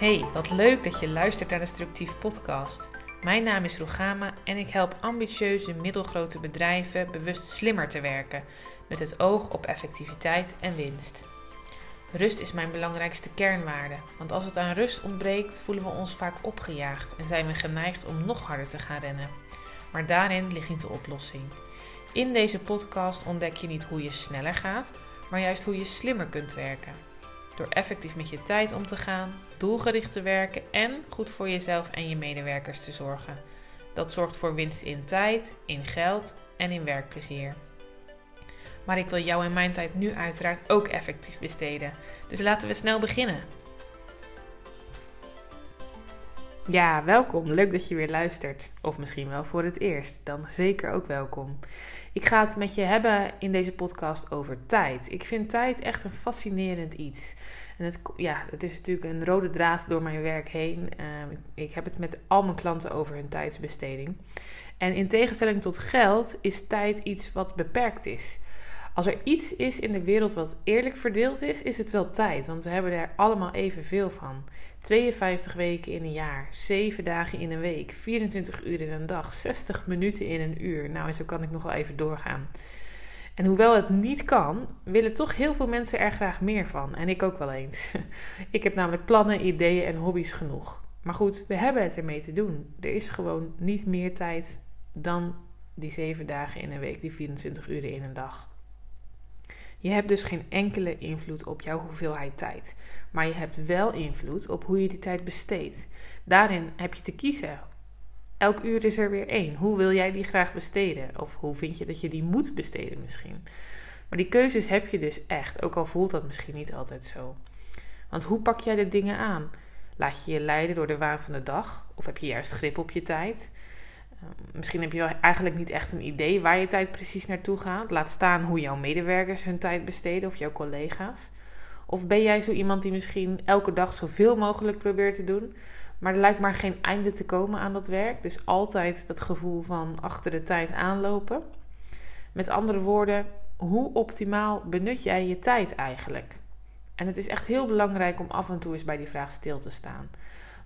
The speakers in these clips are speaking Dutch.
Hey, wat leuk dat je luistert naar de Structief Podcast. Mijn naam is Rugama en ik help ambitieuze middelgrote bedrijven bewust slimmer te werken, met het oog op effectiviteit en winst. Rust is mijn belangrijkste kernwaarde, want als het aan rust ontbreekt, voelen we ons vaak opgejaagd en zijn we geneigd om nog harder te gaan rennen. Maar daarin ligt niet de oplossing. In deze podcast ontdek je niet hoe je sneller gaat, maar juist hoe je slimmer kunt werken. Door effectief met je tijd om te gaan, doelgericht te werken en goed voor jezelf en je medewerkers te zorgen. Dat zorgt voor winst in tijd, in geld en in werkplezier. Maar ik wil jou en mijn tijd nu uiteraard ook effectief besteden. Dus laten we snel beginnen. Ja, welkom. Leuk dat je weer luistert. Of misschien wel voor het eerst. Dan zeker ook welkom. Ik ga het met je hebben in deze podcast over tijd. Ik vind tijd echt een fascinerend iets. En het, ja, het is natuurlijk een rode draad door mijn werk heen. Uh, ik heb het met al mijn klanten over hun tijdsbesteding. En in tegenstelling tot geld is tijd iets wat beperkt is. Als er iets is in de wereld wat eerlijk verdeeld is, is het wel tijd. Want we hebben er allemaal evenveel van. 52 weken in een jaar, 7 dagen in een week, 24 uur in een dag, 60 minuten in een uur. Nou, en zo kan ik nog wel even doorgaan. En hoewel het niet kan, willen toch heel veel mensen er graag meer van. En ik ook wel eens. Ik heb namelijk plannen, ideeën en hobby's genoeg. Maar goed, we hebben het ermee te doen. Er is gewoon niet meer tijd dan die 7 dagen in een week, die 24 uren in een dag. Je hebt dus geen enkele invloed op jouw hoeveelheid tijd. Maar je hebt wel invloed op hoe je die tijd besteedt. Daarin heb je te kiezen. Elk uur is er weer één. Hoe wil jij die graag besteden? Of hoe vind je dat je die moet besteden misschien? Maar die keuzes heb je dus echt, ook al voelt dat misschien niet altijd zo. Want hoe pak jij de dingen aan? Laat je je leiden door de waan van de dag? Of heb je juist grip op je tijd? Misschien heb je eigenlijk niet echt een idee waar je tijd precies naartoe gaat. Laat staan hoe jouw medewerkers hun tijd besteden of jouw collega's. Of ben jij zo iemand die misschien elke dag zoveel mogelijk probeert te doen, maar er lijkt maar geen einde te komen aan dat werk. Dus altijd dat gevoel van achter de tijd aanlopen. Met andere woorden, hoe optimaal benut jij je tijd eigenlijk? En het is echt heel belangrijk om af en toe eens bij die vraag stil te staan.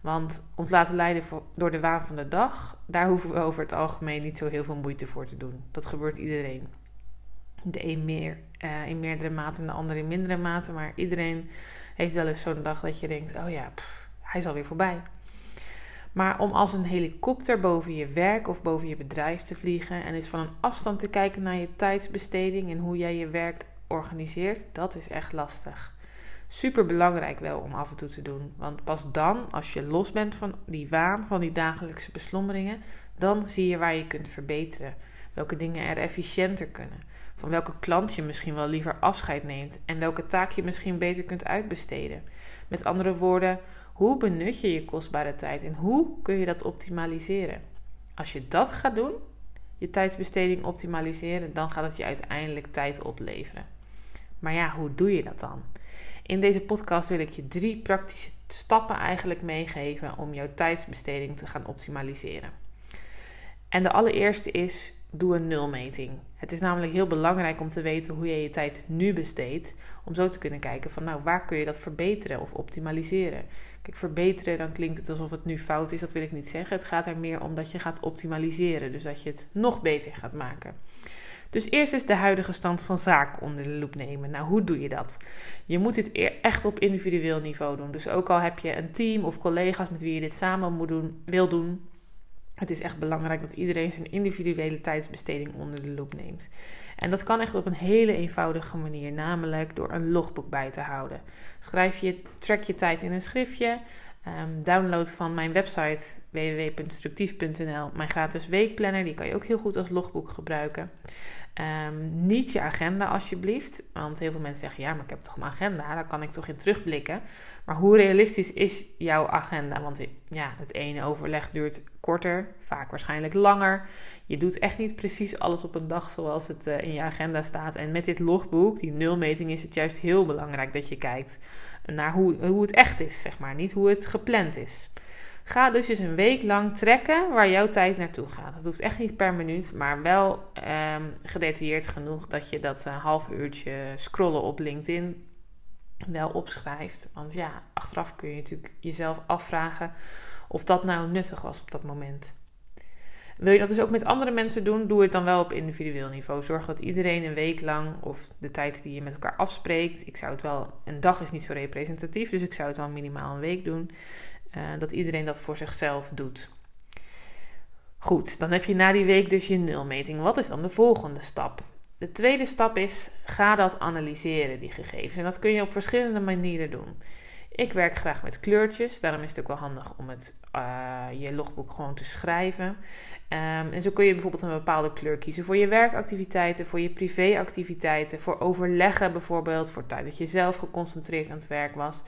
Want ons laten leiden door de waan van de dag, daar hoeven we over het algemeen niet zo heel veel moeite voor te doen. Dat gebeurt iedereen. De een meer uh, in meerdere mate en de ander in mindere mate. Maar iedereen heeft wel eens zo'n dag dat je denkt: oh ja, hij is alweer voorbij. Maar om als een helikopter boven je werk of boven je bedrijf te vliegen en eens van een afstand te kijken naar je tijdsbesteding en hoe jij je werk organiseert, dat is echt lastig super belangrijk wel om af en toe te doen. Want pas dan, als je los bent van die waan, van die dagelijkse beslommeringen, dan zie je waar je kunt verbeteren. Welke dingen er efficiënter kunnen. Van welke klant je misschien wel liever afscheid neemt en welke taak je misschien beter kunt uitbesteden. Met andere woorden, hoe benut je je kostbare tijd en hoe kun je dat optimaliseren? Als je dat gaat doen, je tijdsbesteding optimaliseren, dan gaat het je uiteindelijk tijd opleveren. Maar ja, hoe doe je dat dan? In deze podcast wil ik je drie praktische stappen eigenlijk meegeven om jouw tijdsbesteding te gaan optimaliseren. En de allereerste is: doe een nulmeting. Het is namelijk heel belangrijk om te weten hoe je je tijd nu besteedt, om zo te kunnen kijken van nou waar kun je dat verbeteren of optimaliseren. Kijk, verbeteren dan klinkt het alsof het nu fout is, dat wil ik niet zeggen. Het gaat er meer om dat je gaat optimaliseren, dus dat je het nog beter gaat maken. Dus eerst is de huidige stand van zaken onder de loep nemen. Nou, hoe doe je dat? Je moet dit echt op individueel niveau doen. Dus ook al heb je een team of collega's met wie je dit samen moet doen, wil doen, het is echt belangrijk dat iedereen zijn individuele tijdsbesteding onder de loep neemt. En dat kan echt op een hele eenvoudige manier, namelijk door een logboek bij te houden. Schrijf je, track je tijd in een schriftje. Um, download van mijn website www.structief.nl mijn gratis weekplanner. Die kan je ook heel goed als logboek gebruiken. Um, niet je agenda alsjeblieft. Want heel veel mensen zeggen: ja, maar ik heb toch mijn agenda, daar kan ik toch in terugblikken. Maar hoe realistisch is jouw agenda? Want ja, het ene overleg duurt korter, vaak waarschijnlijk langer. Je doet echt niet precies alles op een dag zoals het uh, in je agenda staat. En met dit logboek, die nulmeting, is het juist heel belangrijk dat je kijkt naar hoe, hoe het echt is, zeg maar. Niet hoe het gepland is. Ga dus eens een week lang trekken waar jouw tijd naartoe gaat. Dat hoeft echt niet per minuut, maar wel um, gedetailleerd genoeg dat je dat een half uurtje scrollen op LinkedIn wel opschrijft. Want ja, achteraf kun je natuurlijk jezelf afvragen of dat nou nuttig was op dat moment. Wil je dat dus ook met andere mensen doen, doe het dan wel op individueel niveau. Zorg dat iedereen een week lang, of de tijd die je met elkaar afspreekt, ik zou het wel, een dag is niet zo representatief, dus ik zou het wel minimaal een week doen, uh, dat iedereen dat voor zichzelf doet. Goed, dan heb je na die week dus je nulmeting. Wat is dan de volgende stap? De tweede stap is, ga dat analyseren, die gegevens. En dat kun je op verschillende manieren doen. Ik werk graag met kleurtjes, daarom is het ook wel handig om het, uh, je logboek gewoon te schrijven. Um, en zo kun je bijvoorbeeld een bepaalde kleur kiezen voor je werkactiviteiten, voor je privéactiviteiten, voor overleggen bijvoorbeeld, voor tijd dat je zelf geconcentreerd aan het werk was.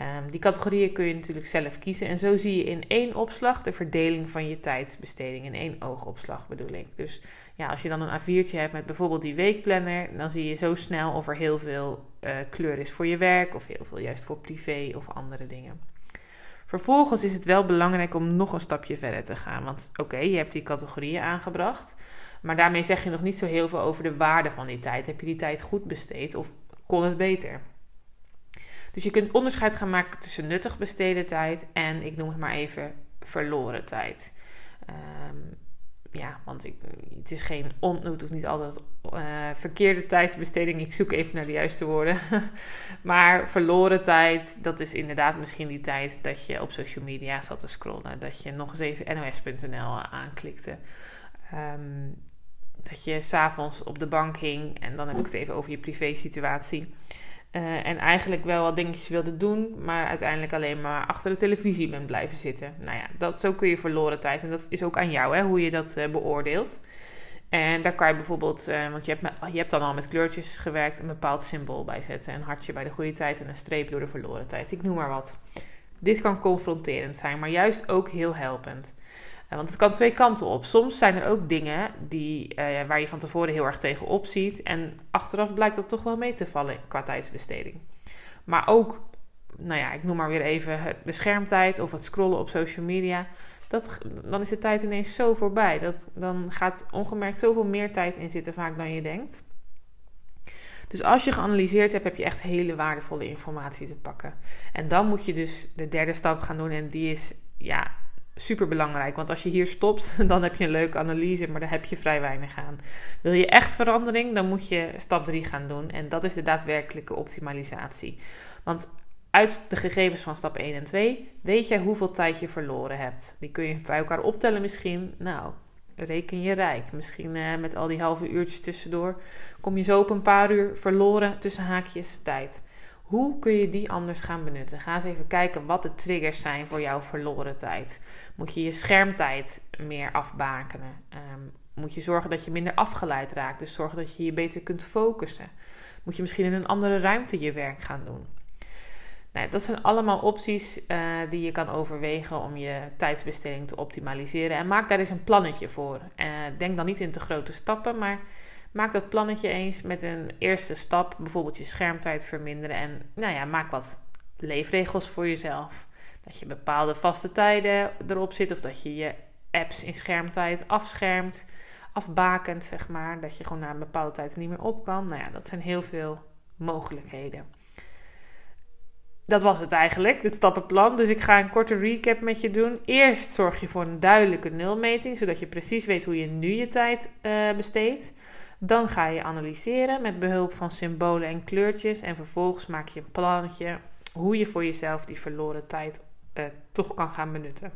Um, die categorieën kun je natuurlijk zelf kiezen. En zo zie je in één opslag de verdeling van je tijdsbesteding. In één oogopslag bedoel ik. Dus ja, als je dan een A4'tje hebt met bijvoorbeeld die weekplanner, dan zie je zo snel of er heel veel uh, kleur is voor je werk, of heel veel juist voor privé of andere dingen. Vervolgens is het wel belangrijk om nog een stapje verder te gaan. Want oké, je hebt die categorieën aangebracht. Maar daarmee zeg je nog niet zo heel veel over de waarde van die tijd. Heb je die tijd goed besteed of kon het beter? Dus je kunt onderscheid gaan maken tussen nuttig besteden tijd en, ik noem het maar even, verloren tijd. Um, ja, want het is geen on, hoeft niet altijd uh, verkeerde tijdsbesteding. Ik zoek even naar de juiste woorden. maar verloren tijd, dat is inderdaad misschien die tijd dat je op social media zat te scrollen. Dat je nog eens even nos.nl aanklikte. Um, dat je s'avonds op de bank hing. En dan heb ik het even over je privé situatie. Uh, en eigenlijk wel wat dingetjes wilde doen, maar uiteindelijk alleen maar achter de televisie bent blijven zitten. Nou ja, dat, zo kun je verloren tijd. En dat is ook aan jou, hè, hoe je dat uh, beoordeelt. En daar kan je bijvoorbeeld, uh, want je hebt, je hebt dan al met kleurtjes gewerkt, een bepaald symbool bij zetten. Een hartje bij de goede tijd en een streep door de verloren tijd. Ik noem maar wat. Dit kan confronterend zijn, maar juist ook heel helpend. Want het kan twee kanten op. Soms zijn er ook dingen die, uh, waar je van tevoren heel erg tegenop ziet. En achteraf blijkt dat toch wel mee te vallen qua tijdsbesteding. Maar ook, nou ja, ik noem maar weer even de schermtijd of het scrollen op social media. Dat, dan is de tijd ineens zo voorbij. Dat, dan gaat ongemerkt zoveel meer tijd in zitten vaak dan je denkt. Dus als je geanalyseerd hebt, heb je echt hele waardevolle informatie te pakken. En dan moet je dus de derde stap gaan doen. En die is, ja, super belangrijk. Want als je hier stopt, dan heb je een leuke analyse, maar daar heb je vrij weinig aan. Wil je echt verandering, dan moet je stap 3 gaan doen. En dat is de daadwerkelijke optimalisatie. Want uit de gegevens van stap 1 en 2 weet jij hoeveel tijd je verloren hebt. Die kun je bij elkaar optellen misschien. Nou, reken je rijk. Misschien eh, met al die halve uurtjes tussendoor kom je zo op een paar uur verloren tussen haakjes tijd. Hoe kun je die anders gaan benutten? Ga eens even kijken wat de triggers zijn voor jouw verloren tijd. Moet je je schermtijd meer afbakenen? Ehm, moet je zorgen dat je minder afgeleid raakt? Dus zorgen dat je je beter kunt focussen. Moet je misschien in een andere ruimte je werk gaan doen? Nou, dat zijn allemaal opties uh, die je kan overwegen om je tijdsbesteding te optimaliseren. En maak daar eens een plannetje voor. Uh, denk dan niet in te grote stappen, maar Maak dat plannetje eens met een eerste stap, bijvoorbeeld je schermtijd verminderen. En nou ja, maak wat leefregels voor jezelf. Dat je bepaalde vaste tijden erop zit, of dat je je apps in schermtijd afschermt, afbakent, zeg maar. Dat je gewoon na een bepaalde tijd niet meer op kan. Nou ja, dat zijn heel veel mogelijkheden. Dat was het eigenlijk, dit stappenplan. Dus ik ga een korte recap met je doen. Eerst zorg je voor een duidelijke nulmeting, zodat je precies weet hoe je nu je tijd uh, besteedt. Dan ga je analyseren met behulp van symbolen en kleurtjes. En vervolgens maak je een plannetje hoe je voor jezelf die verloren tijd uh, toch kan gaan benutten.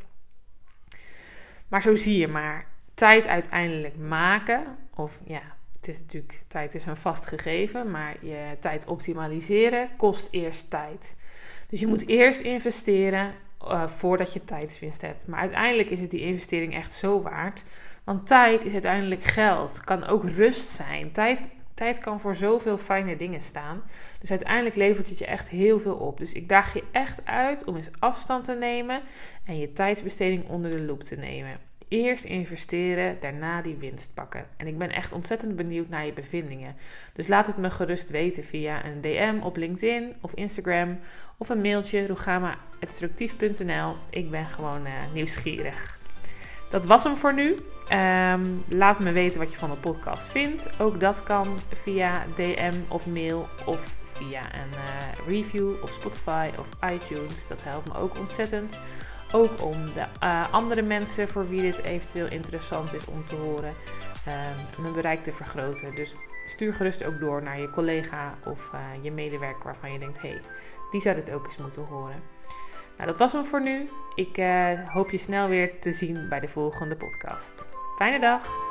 Maar zo zie je maar, tijd uiteindelijk maken, of ja, het is natuurlijk, tijd is een vast gegeven, maar je tijd optimaliseren kost eerst tijd. Dus je moet eerst investeren uh, voordat je tijdswinst hebt. Maar uiteindelijk is het die investering echt zo waard want tijd is uiteindelijk geld. Kan ook rust zijn. Tijd, tijd kan voor zoveel fijne dingen staan. Dus uiteindelijk levert het je echt heel veel op. Dus ik daag je echt uit om eens afstand te nemen en je tijdsbesteding onder de loep te nemen. Eerst investeren, daarna die winst pakken. En ik ben echt ontzettend benieuwd naar je bevindingen. Dus laat het me gerust weten via een DM op LinkedIn of Instagram of een mailtje rugama.structief.nl. Ik ben gewoon uh, nieuwsgierig. Dat was hem voor nu. Ehm, laat me weten wat je van de podcast vindt. Ook dat kan via DM of mail of via een uh, review op Spotify of iTunes. Dat helpt me ook ontzettend. Ook om de uh, andere mensen voor wie dit eventueel interessant is om te horen, uh, mijn bereik te vergroten. Dus stuur gerust ook door naar je collega of uh, je medewerker waarvan je denkt: hé, hey, die zou dit ook eens moeten horen. Nou, dat was hem voor nu. Ik hoop je snel weer te zien bij de volgende podcast. Fijne dag!